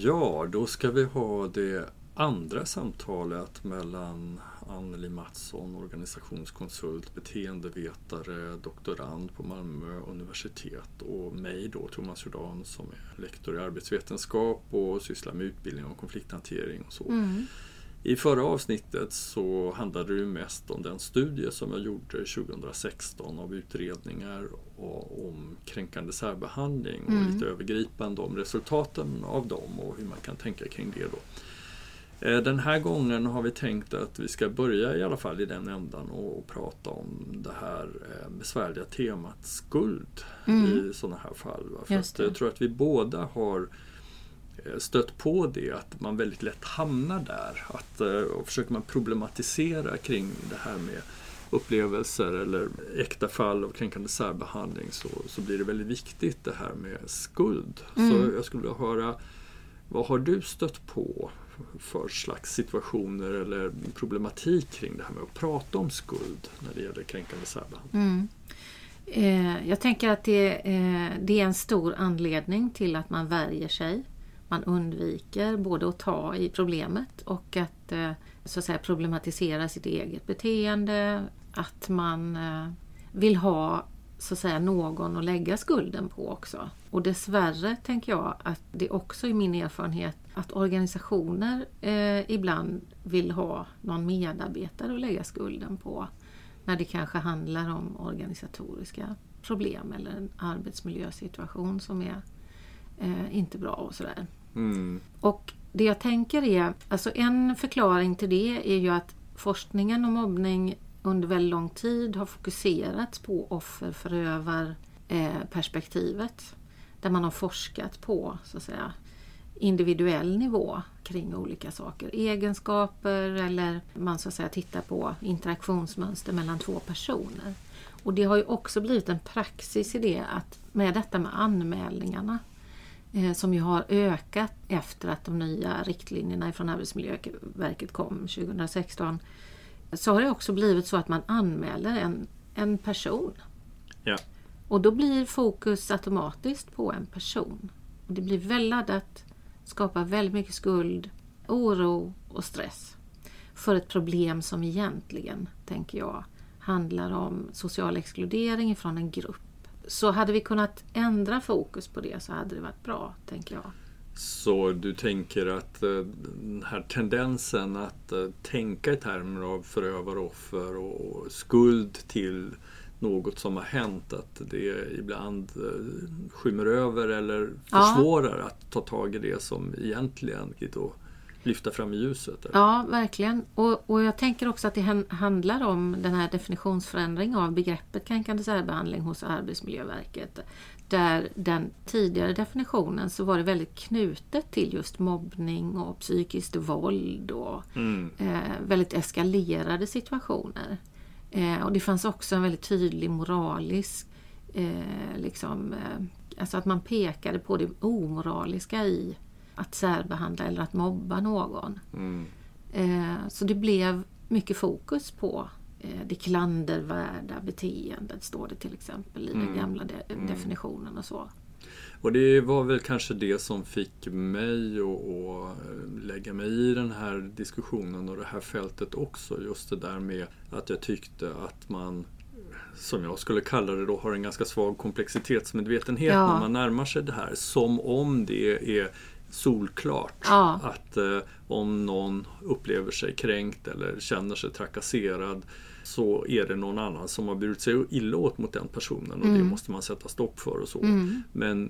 Ja, då ska vi ha det andra samtalet mellan Anneli Mattsson, organisationskonsult, beteendevetare, doktorand på Malmö universitet och mig då, Thomas Jordan, som är lektor i arbetsvetenskap och sysslar med utbildning och konflikthantering och så. Mm. I förra avsnittet så handlade det mest om den studie som jag gjorde 2016 av utredningar och- om kränkande särbehandling och Mm. lite övergripande om resultaten av dem och hur man kan tänka kring det då. Eh, Den här gången har vi tänkt att vi ska börja i alla fall i den ändan och, och prata om det här eh, besvärliga temat skuld Mm. i sådana här fall. va? För jag tror att vi båda har stött på det att man väldigt lätt hamnar där. Att, eh, och försöker man problematisera kring det här med upplevelser eller äkta fall av kränkande särbehandling så, så blir det väldigt viktigt det här med skuld. Så Mm. jag skulle vilja höra vad har du stött på för slags situationer eller problematik kring det här med att prata om skuld när det gäller kränkande särbehandling? Mm. Eh, jag tänker att det, eh, det är en stor anledning till att man värjer sig. Man undviker både att ta i problemet och att, eh, så att säga, problematisera sitt eget beteende. Att man eh, vill ha så att säga, någon att lägga skulden på också. Och dessvärre tänker jag att det också är min erfarenhet att organisationer eh, ibland vill ha någon medarbetare att lägga skulden på när det kanske handlar om organisatoriska problem eller en arbetsmiljösituation som är eh, inte bra och sådär. Mm. Och det jag tänker är, alltså en förklaring till det är ju att forskningen om mobbning under väldigt lång tid har fokuserats på offer-förövar-perspektivet. Där man har forskat på så att säga, individuell nivå kring olika saker. Egenskaper eller man så att säga tittar på interaktionsmönster mellan två personer. Och det har ju också blivit en praxis i det att med detta med anmälningarna som ju har ökat efter att de nya riktlinjerna från Arbetsmiljöverket kom 2016 så har det också blivit så att man anmäler en, en person. Ja. Och då blir fokus automatiskt på en person. Och det blir väldigt laddat, skapar väldigt mycket skuld, oro och stress. För ett problem som egentligen, tänker jag, handlar om social exkludering från en grupp. Så hade vi kunnat ändra fokus på det så hade det varit bra, tänker jag. Så du tänker att eh, den här tendensen att eh, tänka i termer av förövare, offer och skuld till något som har hänt, att det ibland eh, skymmer över eller Ja. försvårar att ta tag i det som egentligen då lyfta fram i ljuset? eller? Ja, verkligen. Och, och jag tänker också att det han- handlar om den här definitionsförändring av begreppet kränkande särbehandling hos Arbetsmiljöverket. Där den tidigare definitionen så var det väldigt knutet till just mobbning och psykiskt våld och Mm. eh, väldigt eskalerade situationer. Eh, och det fanns också en väldigt tydlig moralisk, eh, liksom, eh, alltså att man pekade på det omoraliska i att särbehandla eller att mobba någon. Mm. Eh, så det blev mycket fokus på eh, det klandervärda beteendet, står det till exempel i den Mm. gamla de- definitionen och så. Och det var väl kanske det som fick mig att, att lägga mig i den här diskussionen och det här fältet också. Just det där med att jag tyckte att man, som jag skulle kalla det då, har en ganska svag komplexitetsmedvetenhet Ja. när man närmar sig det här. Som om det är solklart Ja. att eh, om någon upplever sig kränkt eller känner sig trakasserad så är det någon annan som har burit sig illa åt mot den personen och det Mm. måste man sätta stopp för och så. Mm. Men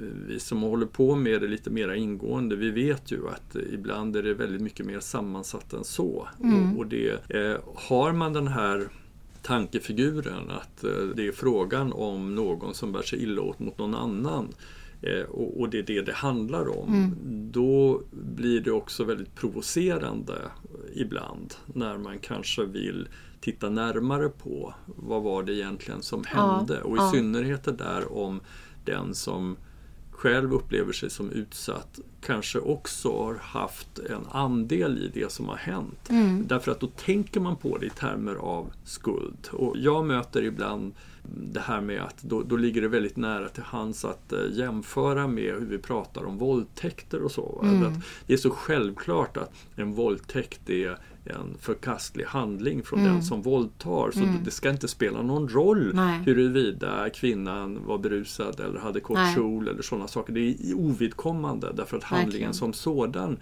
eh, vi som håller på med det lite mer ingående, vi vet ju att eh, ibland är det väldigt mycket mer sammansatt än så. Mm. Och, och det, eh, har man den här tankefiguren att eh, det är frågan om någon som bär sig illa åt mot någon annan och, och det är det det handlar om. Mm. Då blir det också väldigt provocerande ibland när man kanske vill titta närmare på vad var det egentligen som Ja, hände och i ja. synnerhet det där om den som själv upplever sig som utsatt kanske också har haft en andel i det som har hänt. Mm. Därför att då tänker man på det i termer av skuld. Och jag möter ibland det här med att då, då ligger det väldigt nära till hands att eh, jämföra med hur vi pratar om våldtäkter och så. Mm. Att det är så självklart att en våldtäkt är en förkastlig handling från Mm. den som våldtar. Så Mm. det, ska inte spela någon roll Nej. huruvida kvinnan var berusad eller hade kort kjol eller sådana saker. Det är ovidkommande därför att handlingen Verkligen. som sådan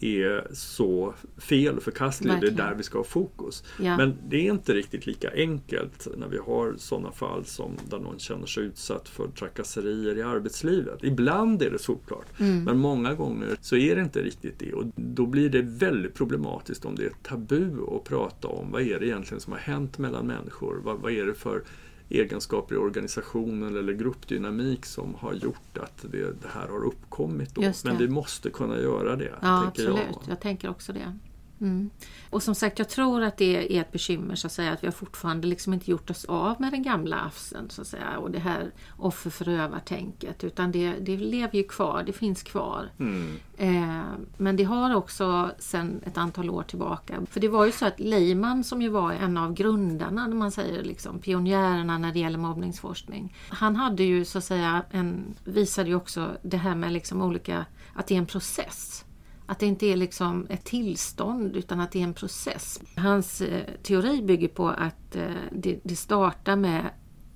är så fel och förkastlig. Det är där vi ska ha fokus. Ja. Men det är inte riktigt lika enkelt när vi har sådana fall som där någon känner sig utsatt för trakasserier i arbetslivet. Ibland är det solklart, Mm. men många gånger så är det inte riktigt det. Och då blir det väldigt problematiskt om det är tabu att prata om vad är det egentligen som har hänt mellan människor? Vad, vad är det för egenskaper i organisationen eller gruppdynamik som har gjort att det, det här har uppkommit. Då. Men vi måste kunna göra det. Ja, tänker absolut. Jag. Jag. tänker också det. Mm. Och som sagt, jag tror att det är ett bekymmer så att säga att vi har fortfarande liksom inte gjort oss av med den gamla afsen så att säga och det här offer förövartänket utan det, det lever ju kvar, det finns kvar. Mm. Eh, men det har också sedan ett antal år tillbaka. För det var ju så att Lehman som ju var en av grundarna, när man säger liksom pionjärerna när det gäller mobbningsforskning. Han hade ju så att säga en, visade ju också det här med liksom olika, att det är en process. Att det inte är liksom ett tillstånd utan att det är en process. Hans eh, teori bygger på att eh, det, det startar med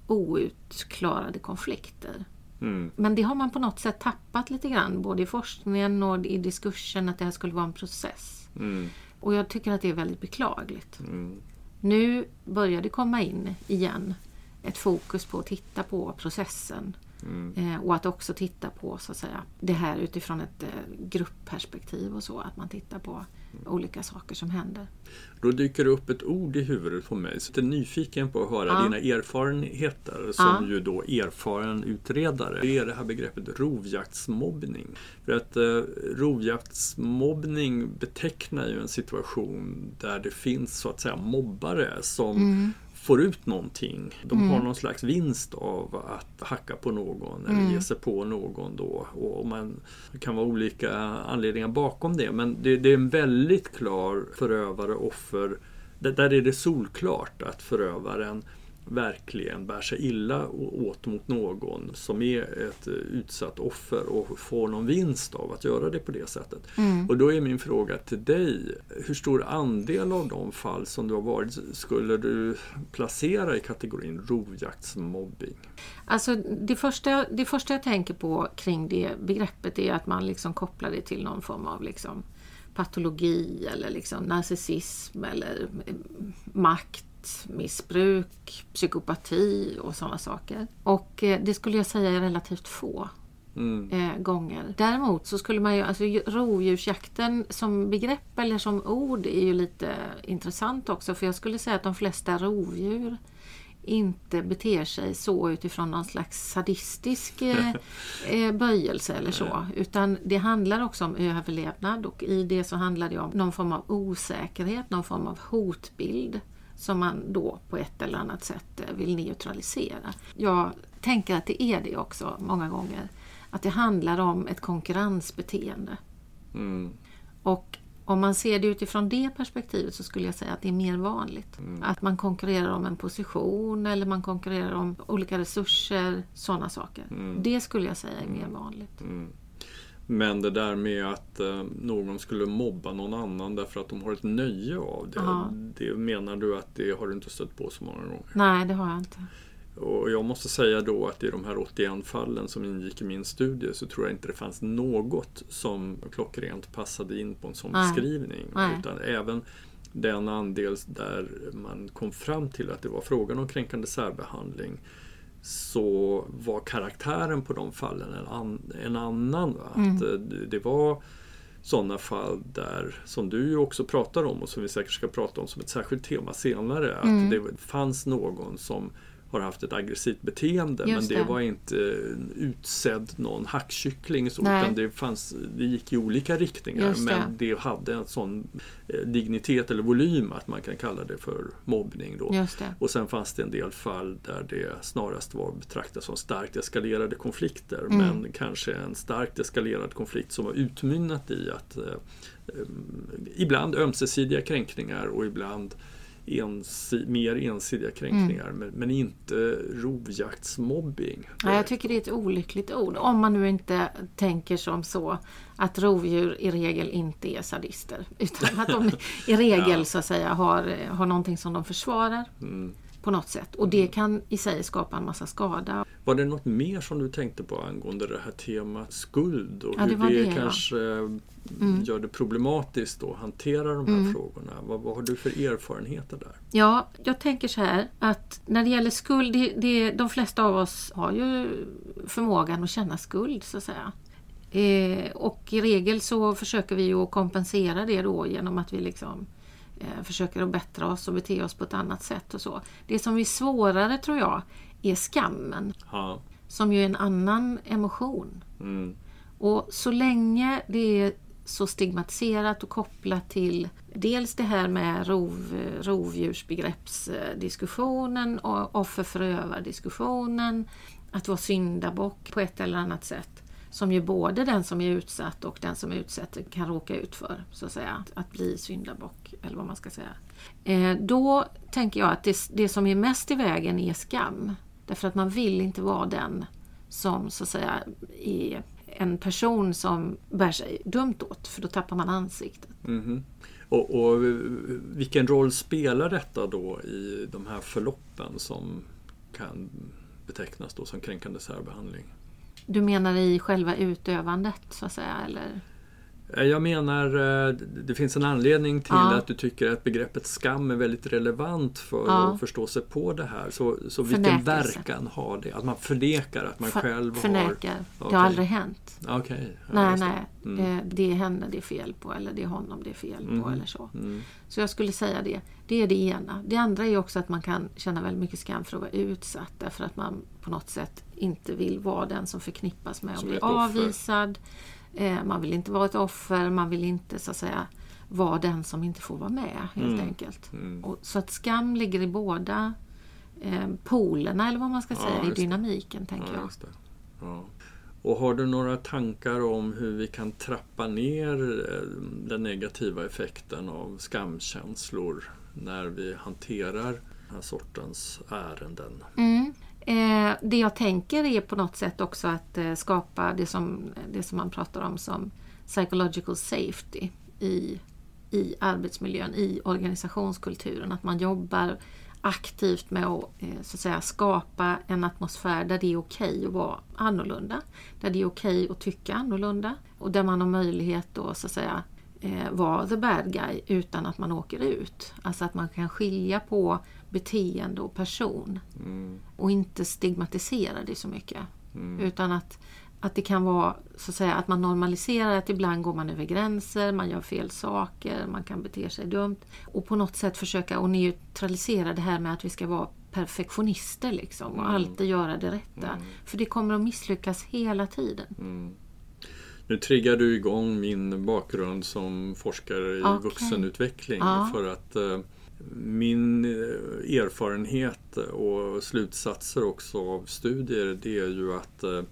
outklarade konflikter. Mm. Men det har man på något sätt tappat lite grann, både i forskningen och i diskursen, att det här skulle vara en process. Mm. Och jag tycker att det är väldigt beklagligt. Mm. Nu börjar det komma in igen ett fokus på att titta på processen. Mm. Eh, och att också titta på så att säga, det här utifrån ett eh, gruppperspektiv och så. Att man tittar på olika saker som händer. Då dyker det upp ett ord i huvudet på mig. Så jag är nyfiken på att höra Ja. dina erfarenheter som Ja. ju då erfaren utredare. Det är det här begreppet rovjaktsmobbning. För att eh, rovjaktsmobbning betecknar ju en situation där det finns så att säga mobbare som Mm. Får ut någonting. De har någon slags vinst av att hacka på någon eller Mm. ge sig på någon då. Och man det kan vara olika anledningar bakom det men det, det är en väldigt klar förövare offer. Där där är det solklart att förövaren verkligen bär sig illa åt mot någon som är ett eh, utsatt offer och får någon vinst av att göra det på det sättet. Och då är min fråga till dig, hur stor andel av de fall som du har varit skulle du placera i kategorin rovjaktsmobbing? Alltså det första, det första jag tänker på kring det begreppet är att man liksom kopplar det till någon form av liksom patologi eller liksom narcissism eller eh, maktmissbruk, psykopati och sådana saker. Och eh, det skulle jag säga är relativt få Mm. eh, gånger. Däremot så skulle man ju, alltså ju- rovdjursjakten som begrepp eller som ord är ju lite intressant också för jag skulle säga att de flesta rovdjur inte beter sig så utifrån någon slags sadistisk eh, eh, böjelse eller så. Utan det handlar också om överlevnad och i det så handlar det om någon form av osäkerhet, någon form av hotbild som man då på ett eller annat sätt eh, vill neutralisera. Jag tänker att det är det också många gånger. Att det handlar om ett konkurrensbeteende. Mm. Och om man ser det utifrån det perspektivet så skulle jag säga att det är mer vanligt. Att man konkurrerar om en position eller man konkurrerar om olika resurser, sådana saker. Det skulle jag säga är mer vanligt. Men det där med att eh, någon skulle mobba någon annan därför att de har ett nöje av det. Ja. Det menar du att det har du inte stött på så många gånger? Nej, det har jag inte. Och jag måste säga då att i de här 81 fallen som ingick i min studie så tror jag inte det fanns något som klockrent passade in på en sån Nej. beskrivning. Nej. Utan även den andel där man kom fram till att det var frågan om kränkande särbehandling så var karaktären på de fallen en, an, en annan. Va? Att, eh, det- var sådana fall där, som du ju också pratar om och som vi säkert ska prata om som ett särskilt tema senare, att det fanns någon som har haft ett aggressivt beteende Just men det, det. var inte en utsedd någon hackkyckling så, Nej. utan det, fanns, det gick i olika riktningar Just men det hade en sån eh, dignitet eller volym att man kan kalla det för mobbning. Då. Och sen fanns det en del fall där det snarast var betraktat som starkt eskalerade konflikter Mm. men kanske en starkt eskalerad konflikt som har utmynnat i att eh, eh, ibland ömsesidiga kränkningar och ibland ensi, mer ensidiga kränkningar men, men inte rovjaktsmobbing. Ja, jag tycker det är ett olyckligt ord. Om man nu inte tänker som så att rovdjur i regel inte är sadister. Utan att de i regel Ja. så att säga har, har någonting som de försvarar Mm. På något sätt. Och det kan i sig skapa en massa skada. Var det något mer som du tänkte på angående det här temat skuld och Ja, hur det, det, kanske Mm. gör det problematiskt att hantera de här frågorna? Vad, vad har du för erfarenheter där? Ja, jag tänker så här att när det gäller skuld, det, det, de flesta av oss har ju förmågan att känna skuld så att säga. Eh, och i regel så försöker vi ju att kompensera det då genom att vi liksom eh, försöker att bättra oss och bete oss på ett annat sätt och så. Det som är svårare tror jag är skammen Ja. som ju är en annan emotion. Mm. Och så länge det är så stigmatiserat och kopplat till dels det här med rov, rovdjursbegreppsdiskussionen och offer-förövar-diskussionen, att vara syndabock på ett eller annat sätt som ju både den som är utsatt och den som utsätter kan råka ut för, så att säga, att, bli syndabock eller vad man ska säga. Eh, då tänker jag att det, det som är mest i vägen är skam. Därför att man vill inte vara den som så att säga är en person som bär sig dumt åt, för då tappar man ansiktet. Mhm. Och, och vilken roll spelar detta då i de här förloppen som kan betecknas då som kränkande särbehandling? Du menar i själva utövandet så att säga? Eller? Eh, Jag menar, eh, det finns en anledning till Ja. att du tycker att begreppet skam är väldigt relevant för Ja. att förstå sig på det här. Så, så vilken verkan har det? Att man förnekar att man För- själv förnekar. har... Det Okej. har aldrig hänt. Okej. ja, nej, just det. nej. Mm. Eh, Det är henne det är fel på eller det är honom det är fel på Mhm. eller så. Mm. Så jag skulle säga det. Det är det ena. Det andra är också att man kan känna väldigt mycket skam för att vara utsatt därför att man på något sätt inte vill vara den som förknippas med att bli avvisad. Eh, Man vill inte vara ett offer, man vill inte så att säga vara den som inte får vara med helt Mm. enkelt. Mm. Och, så att skam ligger i båda eh, polerna eller vad man ska Ja, säga i just det. dynamiken tänker Ja, jag. Ja. Och har du några tankar om hur vi kan trappa ner eh, den negativa effekten av skamkänslor när vi hanterar den här sortens ärenden? Mm. Eh, det jag tänker är på något sätt också att eh, skapa det som, det som man pratar om som psychological safety i, i arbetsmiljön, i organisationskulturen. Att man jobbar aktivt med att, eh, så att säga, skapa en atmosfär där det är okej att vara annorlunda. Där det är okej att tycka annorlunda och där man har möjlighet då så att säga eh, vara the bad guy utan att man åker ut. Alltså att man kan skilja på beteende och person Mm. och inte stigmatisera det så mycket. Mm. Utan att, att det kan vara så att säga att man normaliserar att ibland går man över gränser, man gör fel saker, man kan bete sig dumt. Och på något sätt försöka att neutralisera det här med att vi ska vara perfektionister liksom och Mm. alltid göra det rätta. Mm. För det kommer att misslyckas hela tiden. Nu triggar du igång min bakgrund som forskare i Okej. vuxenutveckling Ja. för att eh, min eh, erfarenhet och slutsatser också av studier det är ju att eh,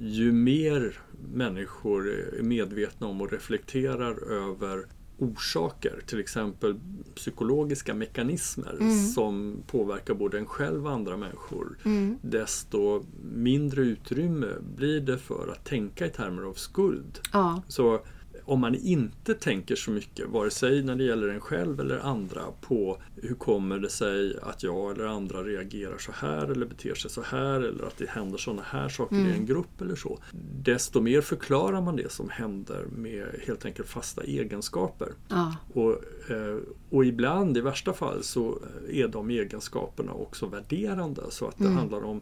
ju mer människor är medvetna om och reflekterar över orsaker, till exempel psykologiska mekanismer Mm. som påverkar både en själv och andra människor, Mm. desto mindre utrymme blir det för att tänka i termer av skuld. Ja, Så om man inte tänker så mycket, vare sig när det gäller en själv eller andra, på hur kommer det sig att jag eller andra reagerar så här eller beter sig så här eller att det händer sådana här saker i Mm. en grupp eller så. Desto mer förklarar man det som händer med helt enkelt fasta egenskaper. ja, Och, eh, och ibland, i värsta fall, så är de egenskaperna också värderande. Så att det Mm. handlar om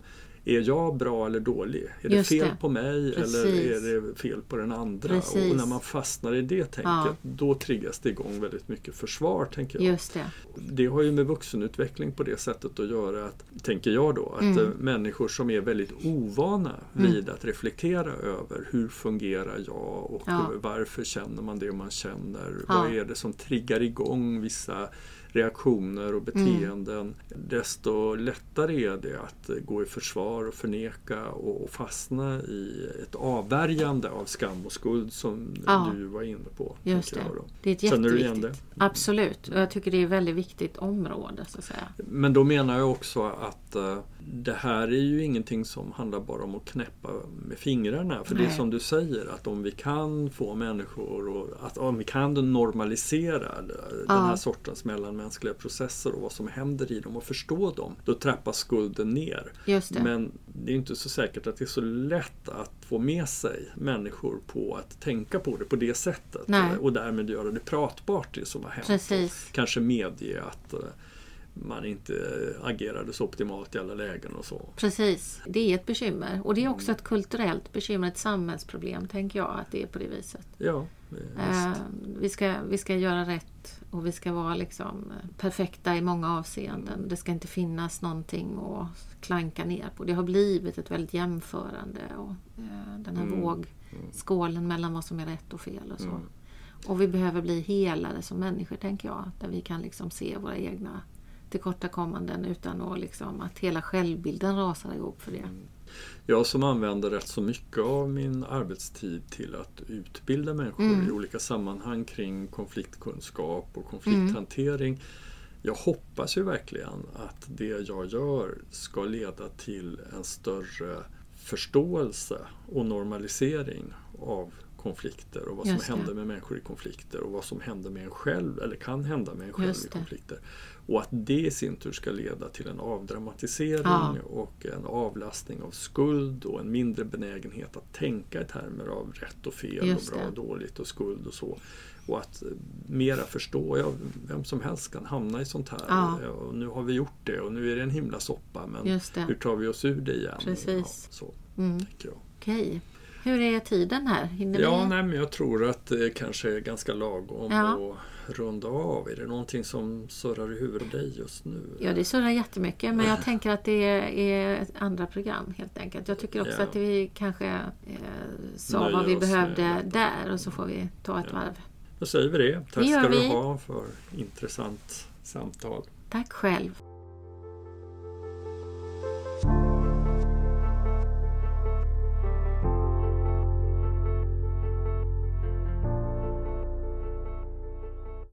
är jag bra eller dålig? Är det Just fel det. på mig Precis. eller är det fel på den andra? Precis. Och när man fastnar i det tänket, Ja. då triggas det igång väldigt mycket försvar, tänker jag. Just det. Det har ju med vuxenutveckling på det sättet att göra, att, tänker jag då, att Mm. eh, människor som är väldigt ovana Mm. vid att reflektera över hur fungerar jag och Ja. varför känner man det man känner? Ja. Vad är det som triggar igång vissa reaktioner och beteenden? Desto lättare är det att eh, gå i försvar och förneka och, och fastna i ett avvärjande av skam och skuld som Ja. du var inne på. Just det. Det är ett jätteviktigt. det? Absolut. Och jag tycker det är ett väldigt viktigt område så att säga. Men då menar jag också att eh, det här är ju ingenting som handlar bara om att knäppa med fingrarna. För det är Nej. som du säger att om vi kan få människor och att om vi kan normalisera den Ja. här sortens mellanmänskliga processer och vad som händer i dem och förstå dem. Då trappas skulden ner. Det. Men det är inte så säkert att det är så lätt att få med sig människor på att tänka på det på det sättet. Nej. Och därmed göra det pratbart det som har hänt. Precis. Och kanske medge att eh, man inte agerade så optimalt i alla lägen och så. Precis. Det är ett bekymmer. Och det är också ett kulturellt bekymmer, ett samhällsproblem tänker jag att det är på det viset. Ja, eh, vi, ska, vi ska göra rätt och vi ska vara liksom perfekta i många avseenden. Det ska inte finnas någonting att klanka ner på. Det har blivit ett väldigt jämförande och eh, den här Mm. vågskålen mellan vad som är rätt och fel och så. Mm. Och vi behöver bli helare som människor tänker jag. Där vi kan liksom se våra egna tillkortakommanden utan att, liksom, att hela självbilden rasar ihop för det. Jag som använder rätt så mycket av min arbetstid till att utbilda människor Mm. i olika sammanhang kring konfliktkunskap och konflikthantering. Jag hoppas ju verkligen att det jag gör ska leda till en större förståelse och normalisering av konflikter och vad som Just det. händer med människor i konflikter och vad som händer med en själv eller kan hända med en själv Just i det. konflikter. Och att det i sin tur ska leda till en avdramatisering Ja. och en avlastning av skuld och en mindre benägenhet att tänka i termer av rätt och fel Just och bra det. och dåligt och skuld och så. Och att eh, mera förstå, ja, vem som helst kan hamna i sånt här. Ja. Ja, Och nu har vi gjort det och nu är det en himla soppa men hur det. tar vi oss ur det igen? Precis. Ja, så Mm. tänker jag. Okej. Hur är tiden här? Hinner Ja, vi? nej, men jag tror att det kanske är ganska lagom Ja. att runda av. Är det någonting som surrar i huvudet dig just nu? Ja, det surrar jättemycket men jag tänker att det är ett andra program helt enkelt. Jag tycker också Ja. att vi kanske eh, sa Nöjer vad vi behövde där och så får vi ta ett Ja. varv. Då säger vi det. Tack Det ska du vi. ha för intressant samtal. Tack själv.